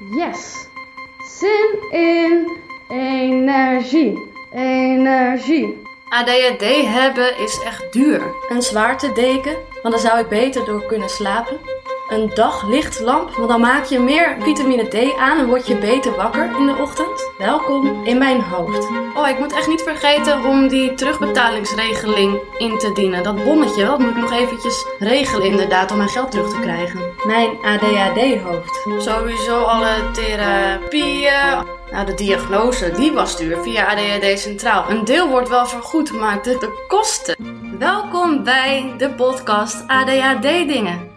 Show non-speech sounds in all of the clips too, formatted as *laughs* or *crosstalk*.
Yes. Zin in energie. Energie. ADHD hebben is echt duur. Een zwaartedeken, want dan zou ik beter door kunnen slapen. Een daglichtlamp, want dan maak je meer vitamine D aan en word je beter wakker in de ochtend. Welkom in mijn hoofd. Oh, ik moet echt niet vergeten om die terugbetalingsregeling in te dienen. Dat bonnetje, dat moet ik nog eventjes regelen inderdaad om mijn geld terug te krijgen. Mijn ADHD-hoofd. Sowieso alle therapieën. Nou, de diagnose, die was duur via ADHD Centraal. Een deel wordt wel vergoed, maar de, de kosten. Welkom bij de podcast ADHD Dingen.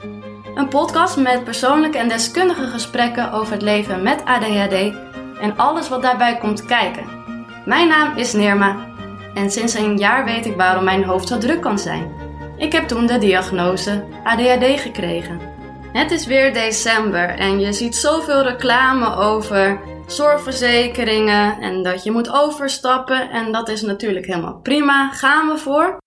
Een podcast met persoonlijke en deskundige gesprekken over het leven met ADHD en alles wat daarbij komt kijken. Mijn naam is Nirma en sinds een jaar weet ik waarom mijn hoofd zo druk kan zijn. Ik heb toen de diagnose ADHD gekregen. Het is weer december en je ziet zoveel reclame over zorgverzekeringen en dat je moet overstappen en dat is natuurlijk helemaal prima, gaan we voor.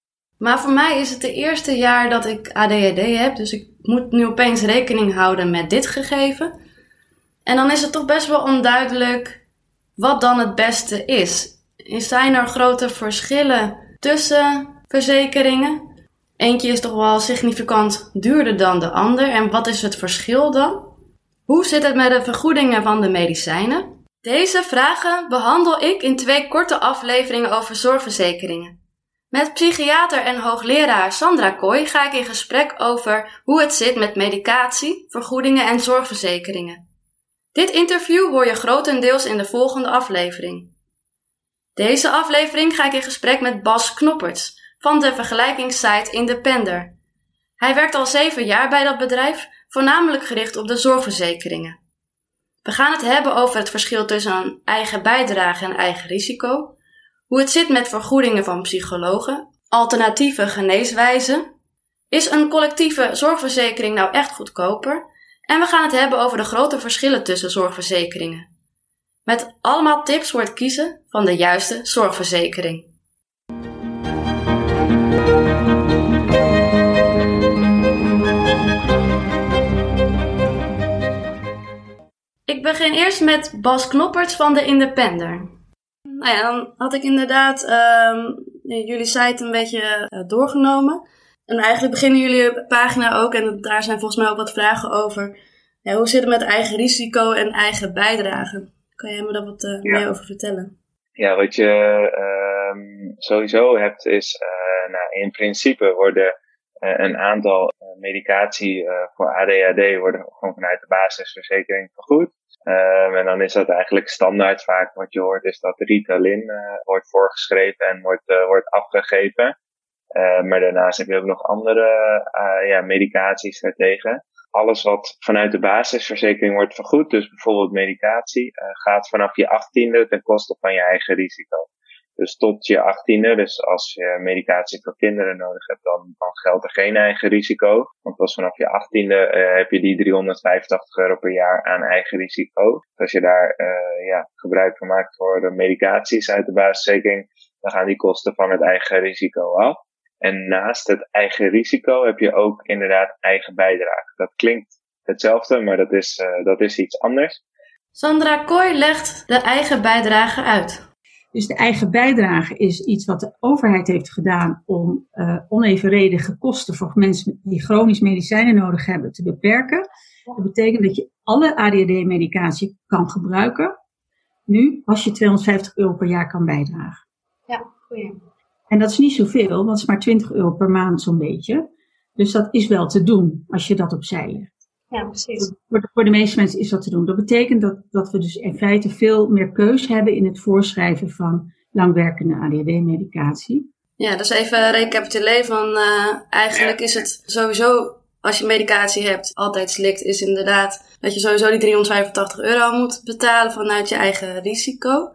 Maar voor mij is het de eerste jaar dat ik ADHD heb, dus ik moet nu opeens rekening houden met dit gegeven. En dan is het toch best wel onduidelijk wat dan het beste is. Zijn er grote verschillen tussen verzekeringen? Eentje is toch wel significant duurder dan de ander. En wat is het verschil dan? Hoe zit het met de vergoedingen van de medicijnen? Deze vragen behandel ik in twee korte afleveringen over zorgverzekeringen. Met psychiater en hoogleraar Sandra Kooi ga ik in gesprek over hoe het zit met medicatie, vergoedingen en zorgverzekeringen. Dit interview hoor je grotendeels in de volgende aflevering. Deze aflevering ga ik in gesprek met Bas Knopperts van de vergelijkingssite Independer. Hij werkt al zeven jaar bij dat bedrijf, voornamelijk gericht op de zorgverzekeringen. We gaan het hebben over het verschil tussen eigen bijdrage en eigen risico, hoe het zit met vergoedingen van psychologen, alternatieve geneeswijzen, is een collectieve zorgverzekering nou echt goedkoper? En we gaan het hebben over de grote verschillen tussen zorgverzekeringen. Met allemaal tips voor het kiezen van de juiste zorgverzekering. Ik begin eerst met Bas Knopperts van de Independer. Nou ja, dan had ik inderdaad um, jullie site een beetje uh, doorgenomen. En eigenlijk beginnen jullie pagina ook, en daar zijn volgens mij ook wat vragen over. Ja, hoe zit het met eigen risico en eigen bijdrage? Kan jij me daar wat uh, meer over vertellen? Ja, wat je um, sowieso hebt is, uh, nou, in principe worden een aantal medicatie voor ADHD worden gewoon vanuit de basisverzekering vergoed. Um, en dan is dat eigenlijk standaard vaak wat je hoort, is dat Ritalin wordt voorgeschreven en wordt, wordt afgegeven. Maar daarnaast heb je ook nog andere ja, medicaties daartegen. Alles wat vanuit de basisverzekering wordt vergoed, dus bijvoorbeeld medicatie, gaat vanaf je achttiende ten koste van je eigen risico. Dus tot je achttiende, dus als je medicatie voor kinderen nodig hebt, dan, dan geldt er geen eigen risico. Want pas vanaf je achttiende uh, heb je die 385 euro per jaar aan eigen risico. Dus als je daar uh, ja, gebruik van maakt voor de medicaties uit de basisverzekering, dan gaan die kosten van het eigen risico af. En naast het eigen risico heb je ook inderdaad eigen bijdrage. Dat klinkt hetzelfde, maar dat is, uh, dat is iets anders. Sandra Kooi legt de eigen bijdrage uit. Dus de eigen bijdrage is iets wat de overheid heeft gedaan om uh, onevenredige kosten voor mensen die chronisch medicijnen nodig hebben te beperken. Dat betekent dat je alle ADHD-medicatie kan gebruiken. Nu, als je 250 euro per jaar kan bijdragen. Ja, goeie. En dat is niet zoveel, want het is maar 20 euro per maand zo'n beetje. Dus dat is wel te doen als je dat opzij legt. Ja, precies. Voor, voor de meeste mensen is dat te doen. Dat betekent dat, dat we dus in feite veel meer keus hebben in het voorschrijven van langwerkende ADHD-medicatie. Ja, dus even recapituleren van uh, eigenlijk is het sowieso als je medicatie hebt, altijd slikt, is inderdaad dat je sowieso die 385 euro moet betalen vanuit je eigen risico.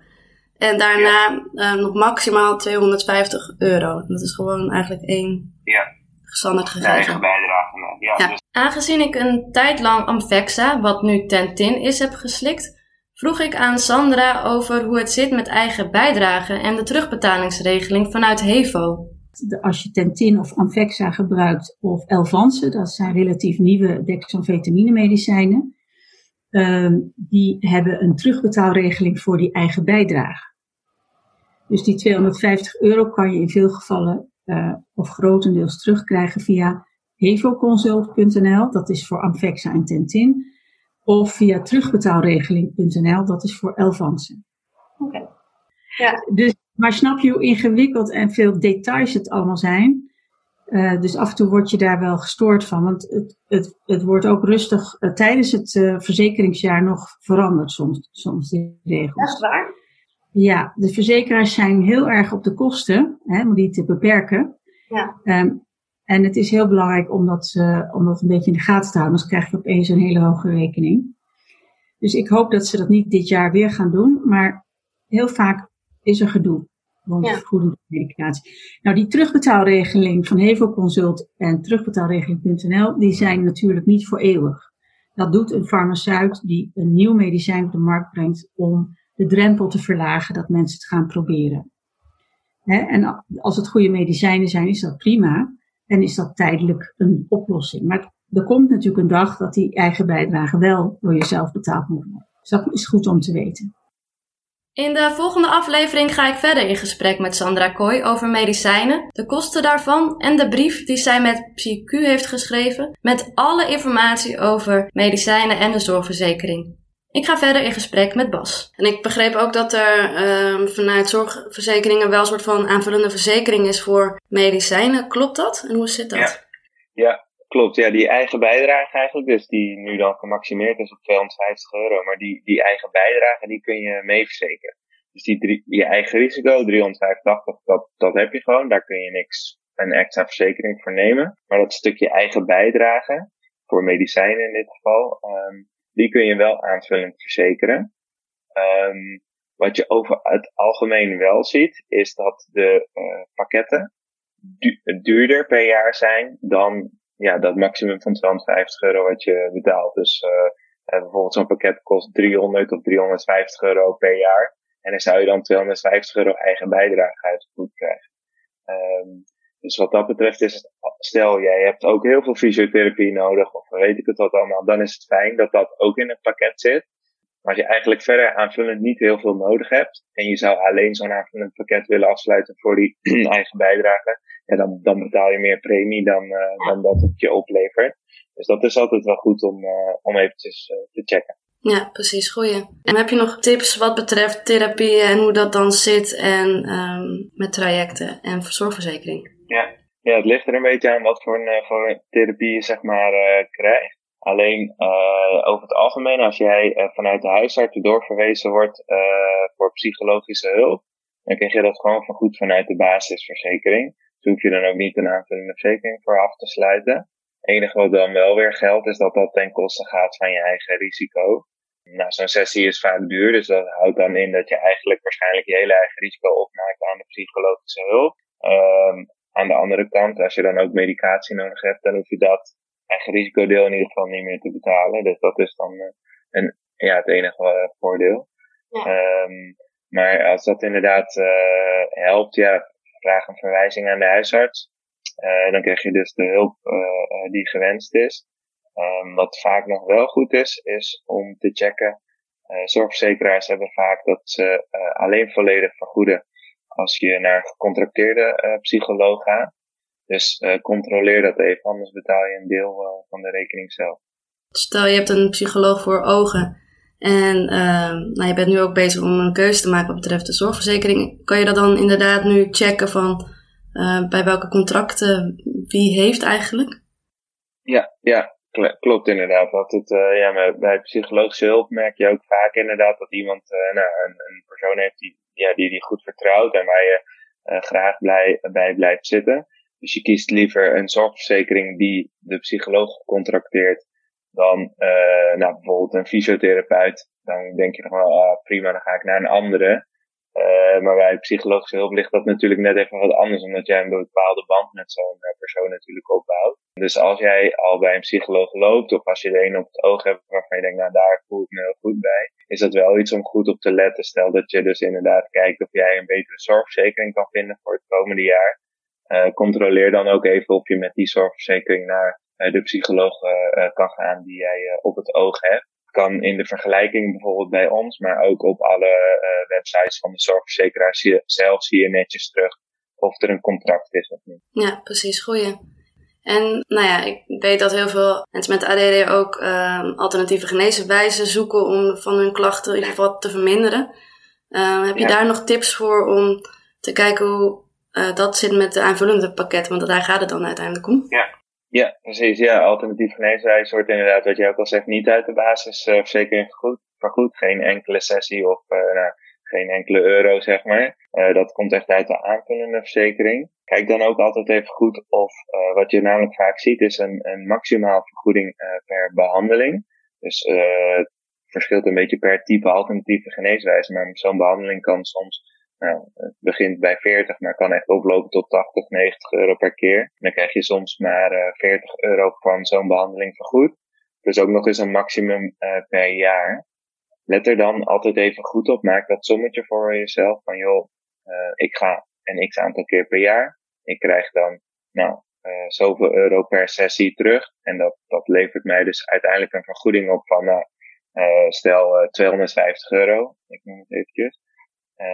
En daarna uh, nog maximaal 250 euro. Dat is gewoon eigenlijk één ja. Standaard gegeven. eigen bijdrage. Ja, ja. Dus... Aangezien ik een tijd lang Amvexa, wat nu Tentin is, heb geslikt, vroeg ik aan Sandra over hoe het zit met eigen bijdrage en de terugbetalingsregeling vanuit HEVO. Als je Tentin of Amvexa gebruikt of Elvanse, dat zijn relatief nieuwe dexamfetamine medicijnen, ehm, die hebben een terugbetaalregeling voor die eigen bijdrage. Dus die 250 euro kan je in veel gevallen uh, of grotendeels terugkrijgen via hevoconsult.nl, dat is voor Amvexa en Tentin, of via terugbetaalregeling.nl, dat is voor Elvansen. Oké. Ja. Dus, maar snap je hoe ingewikkeld en veel details het allemaal zijn? Uh, dus af en toe word je daar wel gestoord van, want het, het, het wordt ook rustig uh, tijdens het uh, verzekeringsjaar nog veranderd soms, soms die regels. Dat is waar. Ja, de verzekeraars zijn heel erg op de kosten, hè, om die te beperken. Ja. Um, en het is heel belangrijk om dat, uh, om dat een beetje in de gaten te houden, anders krijg je opeens een hele hoge rekening. Dus ik hoop dat ze dat niet dit jaar weer gaan doen, maar heel vaak is er gedoe rond ja. medicatie. Nou, die terugbetaalregeling van Hevo Consult en terugbetaalregeling.nl, die zijn natuurlijk niet voor eeuwig. Dat doet een farmaceut die een nieuw medicijn op de markt brengt om de drempel te verlagen dat mensen het gaan proberen. en als het goede medicijnen zijn, is dat prima. En is dat tijdelijk een oplossing. Maar er komt natuurlijk een dag dat die eigen bijdrage wel door jezelf betaald moet worden. Dus dat is goed om te weten. In de volgende aflevering ga ik verder in gesprek met Sandra Kooi over medicijnen, de kosten daarvan en de brief die zij met PsyQ heeft geschreven met alle informatie over medicijnen en de zorgverzekering. Ik ga verder in gesprek met Bas. En ik begreep ook dat er uh, vanuit zorgverzekeringen wel een soort van aanvullende verzekering is voor medicijnen. Klopt dat? En hoe zit dat? Ja, ja klopt. Ja, die eigen bijdrage eigenlijk, dus die nu dan gemaximeerd is op 250 euro. Maar die, die eigen bijdrage, die kun je mee verzekeren. Dus die, drie, je eigen risico, 385, dat, dat heb je gewoon. Daar kun je niks, een extra verzekering voor nemen. Maar dat stukje eigen bijdrage, voor medicijnen in dit geval, um, die kun je wel aanvullend verzekeren. Um, wat je over het algemeen wel ziet, is dat de uh, pakketten du duurder per jaar zijn dan ja, dat maximum van 250 euro wat je betaalt. Dus uh, bijvoorbeeld zo'n pakket kost 300 of 350 euro per jaar. En dan zou je dan 250 euro eigen bijdrage uitgevoerd krijgen. Um, dus wat dat betreft is het, stel jij hebt ook heel veel fysiotherapie nodig, of weet ik het wat allemaal, dan is het fijn dat dat ook in het pakket zit. Maar als je eigenlijk verder aanvullend niet heel veel nodig hebt, en je zou alleen zo'n aanvullend pakket willen afsluiten voor die *clears throat* eigen bijdrage, ja, dan, dan betaal je meer premie dan, uh, dan dat het je oplevert. Dus dat is altijd wel goed om, uh, om eventjes uh, te checken. Ja, precies. Goeie. En heb je nog tips wat betreft therapie en hoe dat dan zit en um, met trajecten en zorgverzekering? Ja. ja, het ligt er een beetje aan wat voor, een, eh, voor therapie je zeg maar uh, krijgt. Alleen uh, over het algemeen, als jij vanuit de huisarts doorverwezen wordt voor psychologische hulp, dan krijg je dat gewoon van goed vanuit de basisverzekering. Dus hoef je dan ook niet een aanvullende verzekering voor af te sluiten. Het enige wat dan wel weer geldt, is dat dat ten koste gaat van je eigen risico. Nou, zo'n sessie is vaak duur, dus dat houdt dan in dat je eigenlijk waarschijnlijk je hele eigen risico opmaakt aan de psychologische hulp. Um, aan de andere kant, als je dan ook medicatie nodig hebt, dan hoef je dat eigen risicodeel in ieder geval niet meer te betalen. Dus dat is dan uh, een, ja, het enige uh, voordeel. Ja. Um, maar als dat inderdaad uh, helpt, ja, vraag een verwijzing aan de huisarts. dan krijg je dus de hulp die gewenst is. Um, wat vaak nog wel goed is, is om te checken. zorgverzekeraars hebben vaak dat ze alleen volledig vergoeden als je naar een gecontracteerde uh, psycholoog gaat. Dus uh, controleer dat even, anders betaal je een deel uh, van de rekening zelf. Stel je hebt een psycholoog voor ogen en nou, je bent nu ook bezig om een keuze te maken wat betreft de zorgverzekering. Kan je dat dan inderdaad nu checken van bij welke contracten wie heeft eigenlijk? Ja, ja klopt inderdaad. Dat het, ja, bij psychologische hulp merk je ook vaak inderdaad dat iemand nou, een, een persoon heeft die ja, die die goed vertrouwt en waar je uh, graag blij, bij blijft zitten. Dus je kiest liever een zorgverzekering die de psycholoog contracteert dan nou, bijvoorbeeld een fysiotherapeut. Dan denk je nog wel, ah, prima, dan ga ik naar een andere. Uh, maar bij psychologische hulp ligt dat natuurlijk net even wat anders, omdat jij een bepaalde band met zo'n persoon natuurlijk opbouwt. Dus als jij al bij een psycholoog loopt, of als je er een op het oog hebt waarvan je denkt, nou daar voel ik me heel goed bij, is dat wel iets om goed op te letten. Stel dat je dus inderdaad kijkt of jij een betere zorgverzekering kan vinden voor het komende jaar. Uh, controleer dan ook even of je met die zorgverzekering naar de psycholoog kan gaan die jij op het oog hebt. Kan in de vergelijking bijvoorbeeld bij ons, maar ook op alle websites van de zorgverzekeraar zelf zie je netjes terug of er een contract is of niet. Ja, precies. Goeie. En nou ja, ik weet dat heel veel mensen met ADD ook uh, alternatieve geneeswijzen zoeken om van hun klachten in ieder geval te verminderen. Uh, heb je daar nog tips voor om te kijken hoe uh, dat zit met de aanvullende pakketten? Want daar gaat het dan uiteindelijk om. Ja, ja precies. Ja, alternatieve geneeswijze wordt inderdaad, wat jij ook al zegt, niet uit de basisverzekering vergoed. vergoed. Geen enkele sessie of nou, geen enkele euro, zeg maar. Uh, dat komt echt uit de aanvullende verzekering. Kijk dan ook altijd even goed of wat je namelijk vaak ziet is een, een maximaal vergoeding per behandeling. Dus het verschilt een beetje per type alternatieve geneeswijze. Maar zo'n behandeling kan soms, nou, het begint bij 40, maar kan echt oplopen tot 80, 90 euro per keer. Dan krijg je soms maar 40 euro van zo'n behandeling vergoed. Dus ook nog eens een maximum per jaar let er dan altijd even goed op. Maak dat sommetje voor jezelf. Van joh, uh, ik ga een x aantal keer per jaar. Ik krijg dan, nou, zoveel euro per sessie terug. En dat, dat levert mij dus uiteindelijk een vergoeding op van, nou, stel 250 euro. Ik noem het eventjes.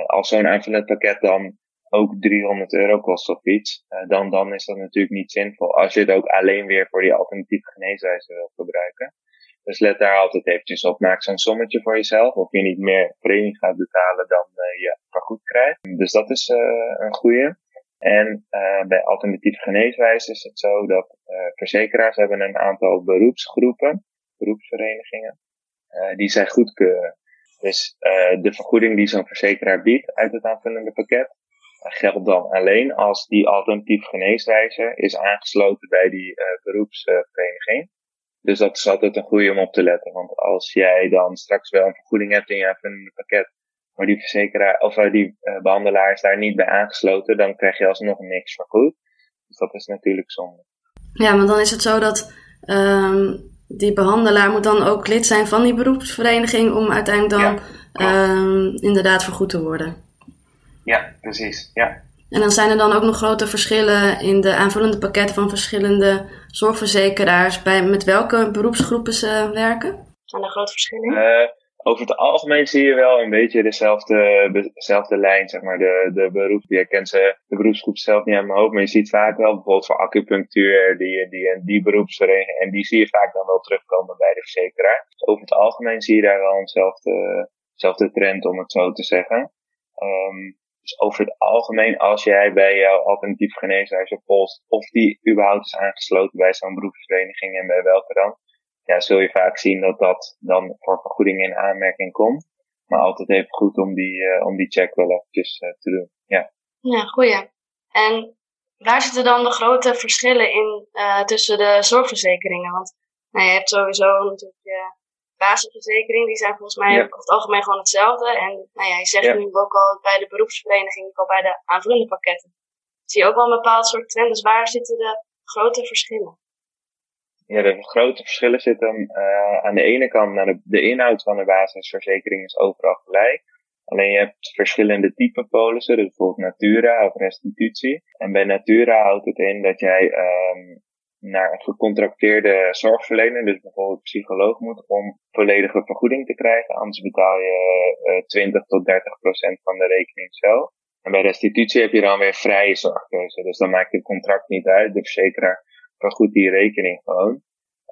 Als zo'n aanvullend dan ook 300 euro kost of iets, dan, dan is dat natuurlijk niet zinvol. Als je het ook alleen weer voor die alternatieve geneeswijze wil gebruiken. Dus let daar altijd eventjes op. Maak zo'n sommetje voor jezelf. Of je niet meer premie gaat betalen dan uh, je vergoed krijgt. Dus dat is een goede. En bij alternatieve geneeswijze is het zo dat verzekeraars hebben een aantal beroepsgroepen, beroepsverenigingen, die zij goedkeuren. Dus de vergoeding die zo'n verzekeraar biedt uit het aanvullende pakket, geldt dan alleen als die alternatieve geneeswijze is aangesloten bij die beroepsvereniging. Dus dat is altijd een goede om op te letten. Want als jij dan straks wel een vergoeding hebt in je een pakket, maar die verzekeraar of eh, die uh, behandelaar is daar niet bij aangesloten, dan krijg je alsnog niks vergoed. Dus dat is natuurlijk zonde. Ja, maar dan is het zo dat um, die behandelaar moet dan ook lid zijn van die beroepsvereniging om uiteindelijk dan ja, um, inderdaad vergoed te worden. Ja, precies. Ja. En dan zijn er dan ook nog grote verschillen in de aanvullende pakketten van verschillende zorgverzekeraars. Bij, met welke beroepsgroepen ze werken? Zijn er grote verschillen? Uh, over het algemeen zie je wel een beetje dezelfde, dezelfde lijn, zeg maar. De, de beroep, je kent ze, de beroepsgroep zelf niet aan mijn hoofd, maar je ziet vaak wel bijvoorbeeld voor acupunctuur, die, die en die beroepsvereniging, en die zie je vaak dan wel terugkomen bij de verzekeraar. Over het algemeen zie je daar wel eenzelfde, trend, om het zo te zeggen. Um, dus over het algemeen, als jij bij jouw alternatief geneeswijze post of die überhaupt is aangesloten bij zo'n beroepsvereniging en bij welke dan, ja, zul je vaak zien dat dat dan voor vergoeding in aanmerking komt. Maar altijd even goed om die, uh, om die check wel eventjes uh, te doen. Ja, ja goeie. En waar zitten dan de grote verschillen in uh, tussen de zorgverzekeringen? Want nou, je hebt sowieso natuurlijk basisverzekering, die zijn volgens mij ja. over het algemeen gewoon hetzelfde. En nou ja, je zegt nu ook al bij de beroepsvereniging, ook al bij de aanvullende pakketten. Zie je ook wel een bepaald soort trend. Dus waar zitten de grote verschillen? Ja, de grote verschillen zitten uh, aan de ene kant, naar de, de inhoud van de basisverzekering is overal gelijk. Alleen je hebt verschillende type polissen, dus bijvoorbeeld Natura of restitutie. En bij Natura houdt het in dat jij um, naar een gecontracteerde zorgverlener, dus bijvoorbeeld psycholoog moet, om volledige vergoeding te krijgen. Anders betaal je uh, eh, 20 tot 30 procent van de rekening zelf. En bij restitutie heb je dan weer vrije zorgkeuze. Dus dan maakt het contract niet uit. De verzekeraar vergoedt die rekening gewoon.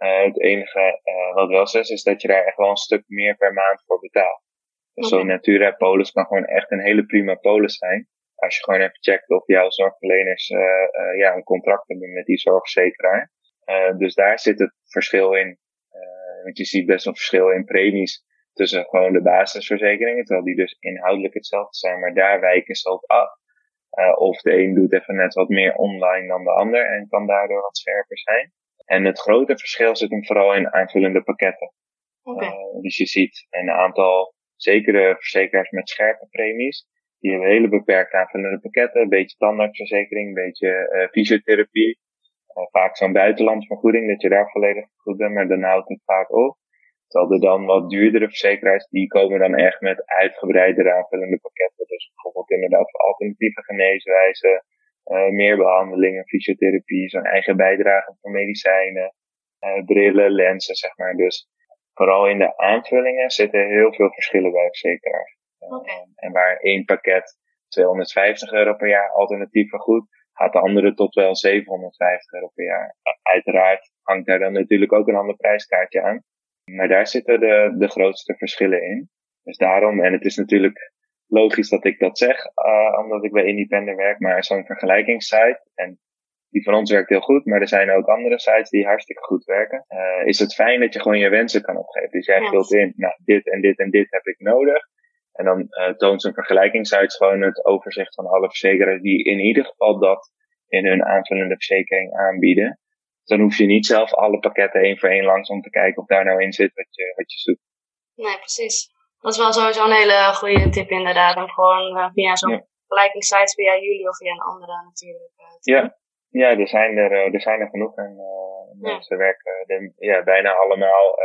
Uh, het enige uh, wat wel zo is, is dat je daar echt wel een stuk meer per maand voor betaalt. Dus zo'n Natura polis kan gewoon echt een hele prima polis zijn als je gewoon even checkt of jouw zorgverleners uh, uh, ja, een contract hebben met die zorgverzekeraar. Dus daar zit het verschil in. want je ziet best wel verschil in premies tussen gewoon de basisverzekeringen, terwijl die dus inhoudelijk hetzelfde zijn, maar daar wijken ze op af. Of de een doet even net wat meer online dan de ander en kan daardoor wat scherper zijn. En het grote verschil zit hem vooral in aanvullende pakketten. Okay. dus je ziet een aantal zekere verzekeraars met scherpe premies. Die hebben hele beperkte aanvullende pakketten. Een beetje tandartsverzekering, een beetje uh, fysiotherapie. Vaak zo'n buitenlandsvergoeding, dat je daar volledig goed bent, maar dan houdt het vaak op. Terwijl er dan wat duurdere verzekeraars, die komen dan echt met uitgebreidere aanvullende pakketten. Dus bijvoorbeeld inderdaad voor alternatieve geneeswijzen, uh, meer behandelingen, fysiotherapie, zo'n eigen bijdrage voor medicijnen, brillen, lenzen, zeg maar. Dus vooral in de aanvullingen zitten heel veel verschillen bij verzekeraars. Okay. En waar één pakket 250 euro per jaar alternatief vergoedt, gaat de andere tot wel 750 euro per jaar. Uiteraard hangt daar dan natuurlijk ook een ander prijskaartje aan. Maar daar zitten de, de grootste verschillen in. Dus daarom, en het is natuurlijk logisch dat ik dat zeg, uh, omdat ik bij Independent werk, maar zo'n vergelijkingssite, en die van ons werkt heel goed, maar er zijn ook andere sites die hartstikke goed werken. Uh, is het fijn dat je gewoon je wensen kan opgeven. Dus jij vult in, nou, dit en dit en dit heb ik nodig. En dan uh, toont zo'n vergelijkingssite gewoon het overzicht van alle verzekeraars die in ieder geval dat in hun aanvullende verzekering aanbieden. Dan hoef je niet zelf alle pakketten één voor één langs om te kijken of daar nou in zit wat je, wat je zoekt. Nee, precies. Dat is wel sowieso een hele goede tip inderdaad. Om gewoon uh, via zo'n ja. vergelijkingssite via jullie of via een andere natuurlijk. Uh, ja. ja, er zijn er, uh, er zijn er genoeg. En uh, mensen werken, de, ja, bijna allemaal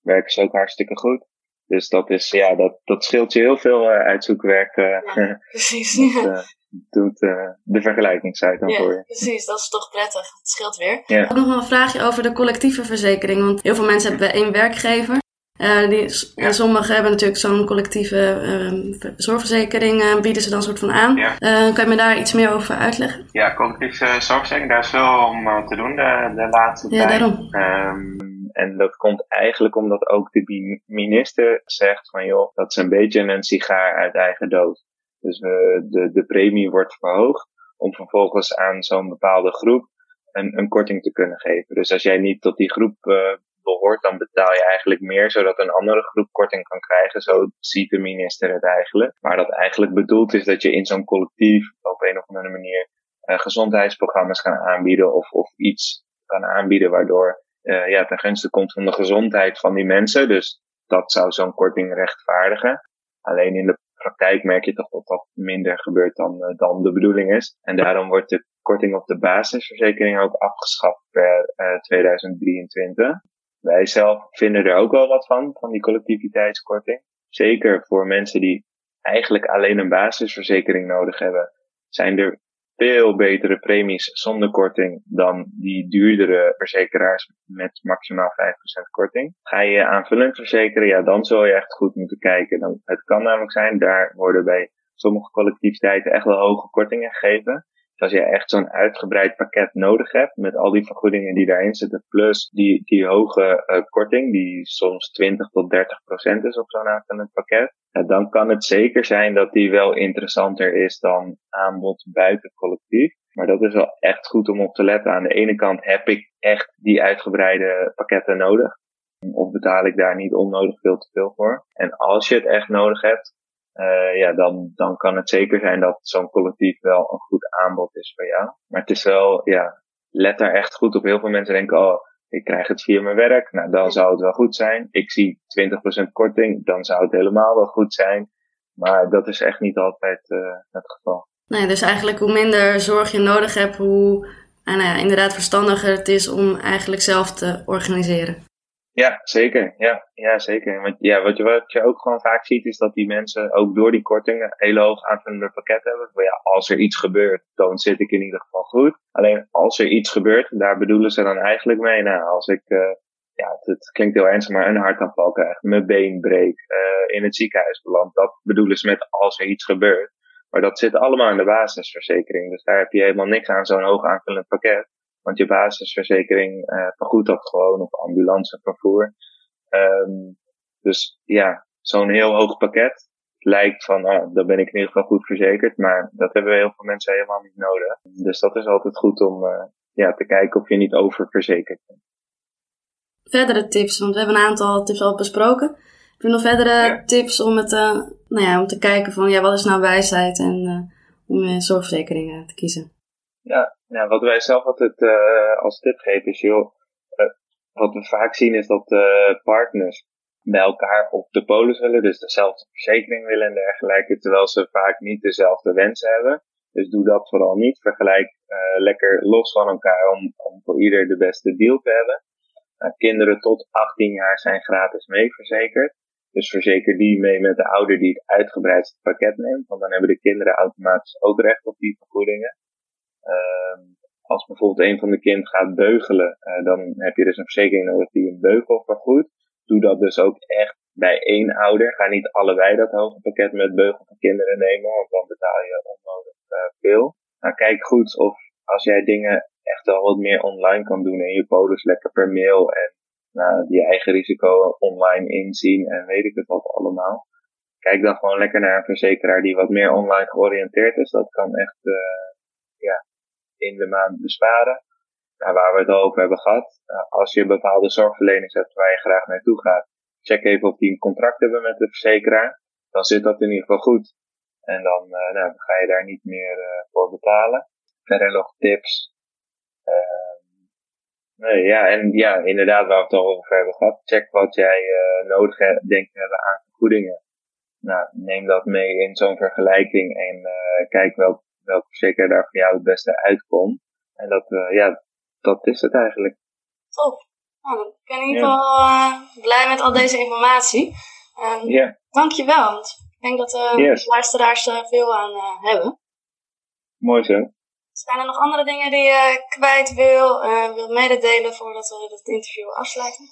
werken ze ook hartstikke goed. Dus dat is, ja, dat, dat scheelt je heel veel uitzoekwerk. ja, *laughs* precies. dat, doet de vergelijkingssite dan ja, voor je. Precies, dat is toch prettig. Het scheelt weer. Ja. Ik heb nog wel een vraagje over de collectieve verzekering. Want heel veel mensen hebben één werkgever. Uh, die, ja. Sommigen hebben natuurlijk zo'n collectieve uh, zorgverzekering, uh, bieden ze dan soort van aan. Ja. kan je me daar iets meer over uitleggen? Ja, collectieve zorgverzekering, daar is veel om te doen de, de laatste ja, tijd. Daarom. Um, en dat komt eigenlijk omdat ook de minister zegt van joh, dat is een beetje een sigaar uit eigen dood. Dus de, de premie wordt verhoogd om vervolgens aan zo'n bepaalde groep een, een korting te kunnen geven. Dus als jij niet tot die groep behoort, dan betaal je eigenlijk meer, zodat een andere groep korting kan krijgen. Zo ziet de minister het eigenlijk. Maar dat eigenlijk bedoeld is dat je in zo'n collectief op een of andere manier uh, gezondheidsprogramma's kan aanbieden of, of iets kan aanbieden waardoor uh, ja, ten gunste komt van de gezondheid van die mensen. Dus dat zou zo'n korting rechtvaardigen. Alleen in de praktijk merk je toch dat dat minder gebeurt dan, uh, dan de bedoeling is. En daarom wordt de korting op de basisverzekering ook afgeschaft per 2023. Wij zelf vinden er ook wel wat van, van die collectiviteitskorting. Zeker voor mensen die eigenlijk alleen een basisverzekering nodig hebben, zijn er veel betere premies zonder korting dan die duurdere verzekeraars met maximaal 5% korting. Ga je aanvullend verzekeren, ja, dan zul je echt goed moeten kijken. Dan, het kan namelijk zijn, daar worden bij sommige collectiviteiten echt wel hoge kortingen gegeven als je echt zo'n uitgebreid pakket nodig hebt met al die vergoedingen die daarin zitten, plus die, die hoge uh, korting, die soms 20 tot 30 procent is op zo'n aanvullend pakket, ja, dan kan het zeker zijn dat die wel interessanter is dan aanbod buiten collectief. Maar dat is wel echt goed om op te letten. Aan de ene kant heb ik echt die uitgebreide pakketten nodig. Of betaal ik daar niet onnodig veel te veel voor? En als je het echt nodig hebt, uh, ja, dan, dan kan het zeker zijn dat zo'n collectief wel een goed aanbod is voor jou. Maar het is wel, ja, let daar echt goed op. Heel veel mensen denken, oh, ik krijg het via mijn werk, nou dan zou het wel goed zijn. Ik zie 20% korting, dan zou het helemaal wel goed zijn. Maar dat is echt niet altijd uh, het geval. Nee, dus eigenlijk hoe minder zorg je nodig hebt, hoe nou ja, inderdaad verstandiger het is om eigenlijk zelf te organiseren. Ja, zeker. Ja, ja zeker. Want ja, wat je, wat je ook gewoon vaak ziet, is dat die mensen ook door die kortingen hele hoog aanvullende pakket hebben. Maar ja, als er iets gebeurt, dan zit ik in ieder geval goed. Alleen als er iets gebeurt, daar bedoelen ze dan eigenlijk mee. Nou, als ik, uh, ja, het, klinkt heel ernstig, maar een hartaanval krijg, mijn been breek, uh, in het ziekenhuis beland. Dat bedoelen ze met als er iets gebeurt. Maar dat zit allemaal in de basisverzekering. Dus daar heb je helemaal niks aan zo'n hoog aanvullend pakket. Want je basisverzekering uh, vergoedt dat gewoon, of ambulancevervoer. Um, dus ja, zo'n heel hoog pakket lijkt van, ah, dan ben ik in ieder geval goed verzekerd. Maar dat hebben heel veel mensen helemaal niet nodig. Dus dat is altijd goed om uh, ja, te kijken of je niet oververzekerd bent. Verdere tips, want we hebben een aantal tips al besproken. Heb je nog verdere ja. tips om, het, uh, nou ja, om te kijken van, ja, wat is nou wijsheid en om je zorgverzekeringen te kiezen? Ja, ja, wat wij zelf altijd uh, als tip geven is, joh, uh, wat we vaak zien is dat uh, partners bij elkaar op de polis willen, dus dezelfde verzekering willen en dergelijke, terwijl ze vaak niet dezelfde wensen hebben. Dus doe dat vooral niet. Vergelijk lekker los van elkaar om, om voor ieder de beste deal te hebben. kinderen tot 18 jaar zijn gratis mee verzekerd. Dus verzeker die mee met de ouder die het uitgebreidste pakket neemt, want dan hebben de kinderen automatisch ook recht op die vergoedingen. Uh, als bijvoorbeeld een van de kind gaat beugelen, uh, dan heb je dus een verzekering nodig die een beugel vergoedt. doe dat dus ook echt bij één ouder. Ga niet allebei dat hoge pakket met beugel voor kinderen nemen, want dan betaal je onnodig uh, veel. Maar kijk goed of als jij dingen echt wel wat meer online kan doen en je polis lekker per mail en nou, je eigen risico online inzien en weet ik het wat allemaal. Kijk dan gewoon lekker naar een verzekeraar die wat meer online georiënteerd is. Dat kan echt uh, ja, in de maand besparen. Nou, waar we het over hebben gehad. Uh, als je bepaalde zorgverleners hebt waar je graag naartoe gaat, check even of die een contract hebben met de verzekeraar. Dan zit dat in ieder geval goed. En dan, uh, nou, ga je daar niet meer voor betalen. Verder nog tips. Ehm, nee, ja, en ja, inderdaad, waar we het al over hebben gehad. Check wat jij nodig hebt, denkt te hebben aan vergoedingen nou, neem dat mee in zo'n vergelijking en kijk welk, welke verzekeraar daar voor jou het beste uitkomt. En dat, uh, ja, dat is het eigenlijk. Top. Nou, ik ben in ieder geval uh, blij met al deze informatie. Um, yeah. Dankjewel, want ik denk dat de yes. luisteraars er veel aan hebben. Mooi zo. Zijn er nog andere dingen die je kwijt wil, wil mededelen voordat we het interview afsluiten?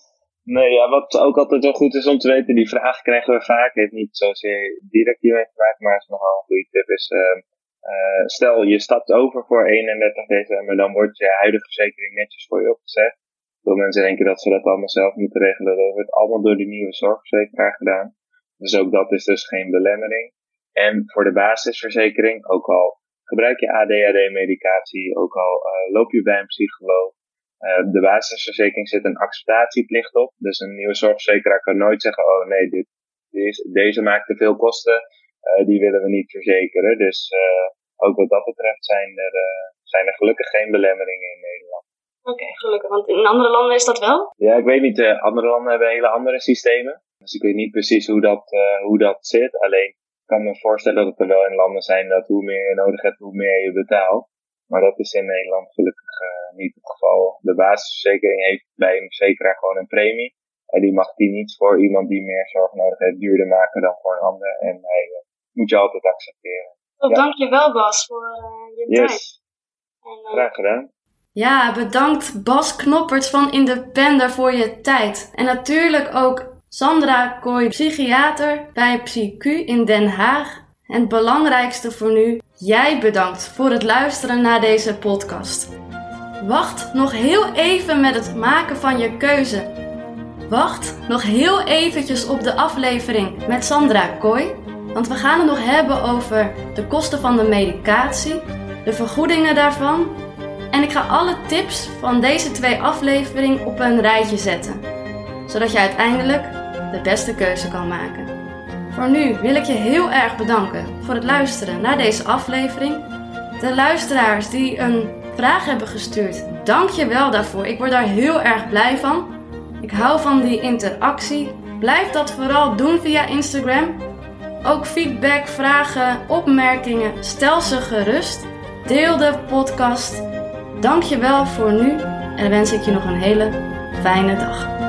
Nee, ja, wat ook altijd wel goed is om te weten, die vraag krijgen we vaak. Heeft niet zozeer direct hiermee te maken, maar is nogal een goede tip. Is, uh, uh, stel, je stapt over voor 31 december, dan wordt je huidige verzekering netjes voor je opgezegd. Veel mensen denken dat ze dat allemaal zelf moeten regelen. Dat wordt allemaal door de nieuwe zorgverzekeraar gedaan. Dus ook dat is dus geen belemmering. En voor de basisverzekering, ook al gebruik je ADHD-medicatie, ook al uh, loop je bij een psycholoog, uh, de basisverzekering zit een acceptatieplicht op. Dus een nieuwe zorgverzekeraar kan nooit zeggen, oh nee, dit, deze, deze maakt te veel kosten, die willen we niet verzekeren. Dus ook wat dat betreft zijn er, zijn er gelukkig geen belemmeringen in Nederland. Oké, okay, gelukkig. Want in andere landen is dat wel? Ja, ik weet niet. andere landen hebben hele andere systemen. Dus ik weet niet precies hoe dat, hoe dat zit. Alleen ik kan me voorstellen dat er wel in landen zijn dat hoe meer je nodig hebt, hoe meer je betaalt. Maar dat is in Nederland gelukkig uh, niet het geval. De basisverzekering heeft bij een verzekeraar gewoon een premie. En die mag die niet voor iemand die meer zorg nodig heeft duurder maken dan voor een ander. En hij uh, moet je altijd accepteren. Oh, ja. Dankjewel Bas voor uh, je yes. tijd. En, Graag gedaan. Ja, bedankt Bas Knopperts van Independer voor je tijd. En natuurlijk ook Sandra Kooi, psychiater bij PsyQ in Den Haag. En het belangrijkste voor nu, jij bedankt voor het luisteren naar deze podcast. Wacht nog heel even met het maken van je keuze. Wacht nog heel eventjes op de aflevering met Sandra Kooi, want we gaan het nog hebben over de kosten van de medicatie, de vergoedingen daarvan en ik ga alle tips van deze twee afleveringen op een rijtje zetten, zodat je uiteindelijk de beste keuze kan maken. Voor nu wil ik je heel erg bedanken voor het luisteren naar deze aflevering. De luisteraars die een vraag hebben gestuurd, dank je wel daarvoor. Ik word daar heel erg blij van. Ik hou van die interactie. Blijf dat vooral doen via Instagram. Ook feedback, vragen, opmerkingen, stel ze gerust. Deel de podcast. Dank je wel voor nu en wens ik je nog een hele fijne dag.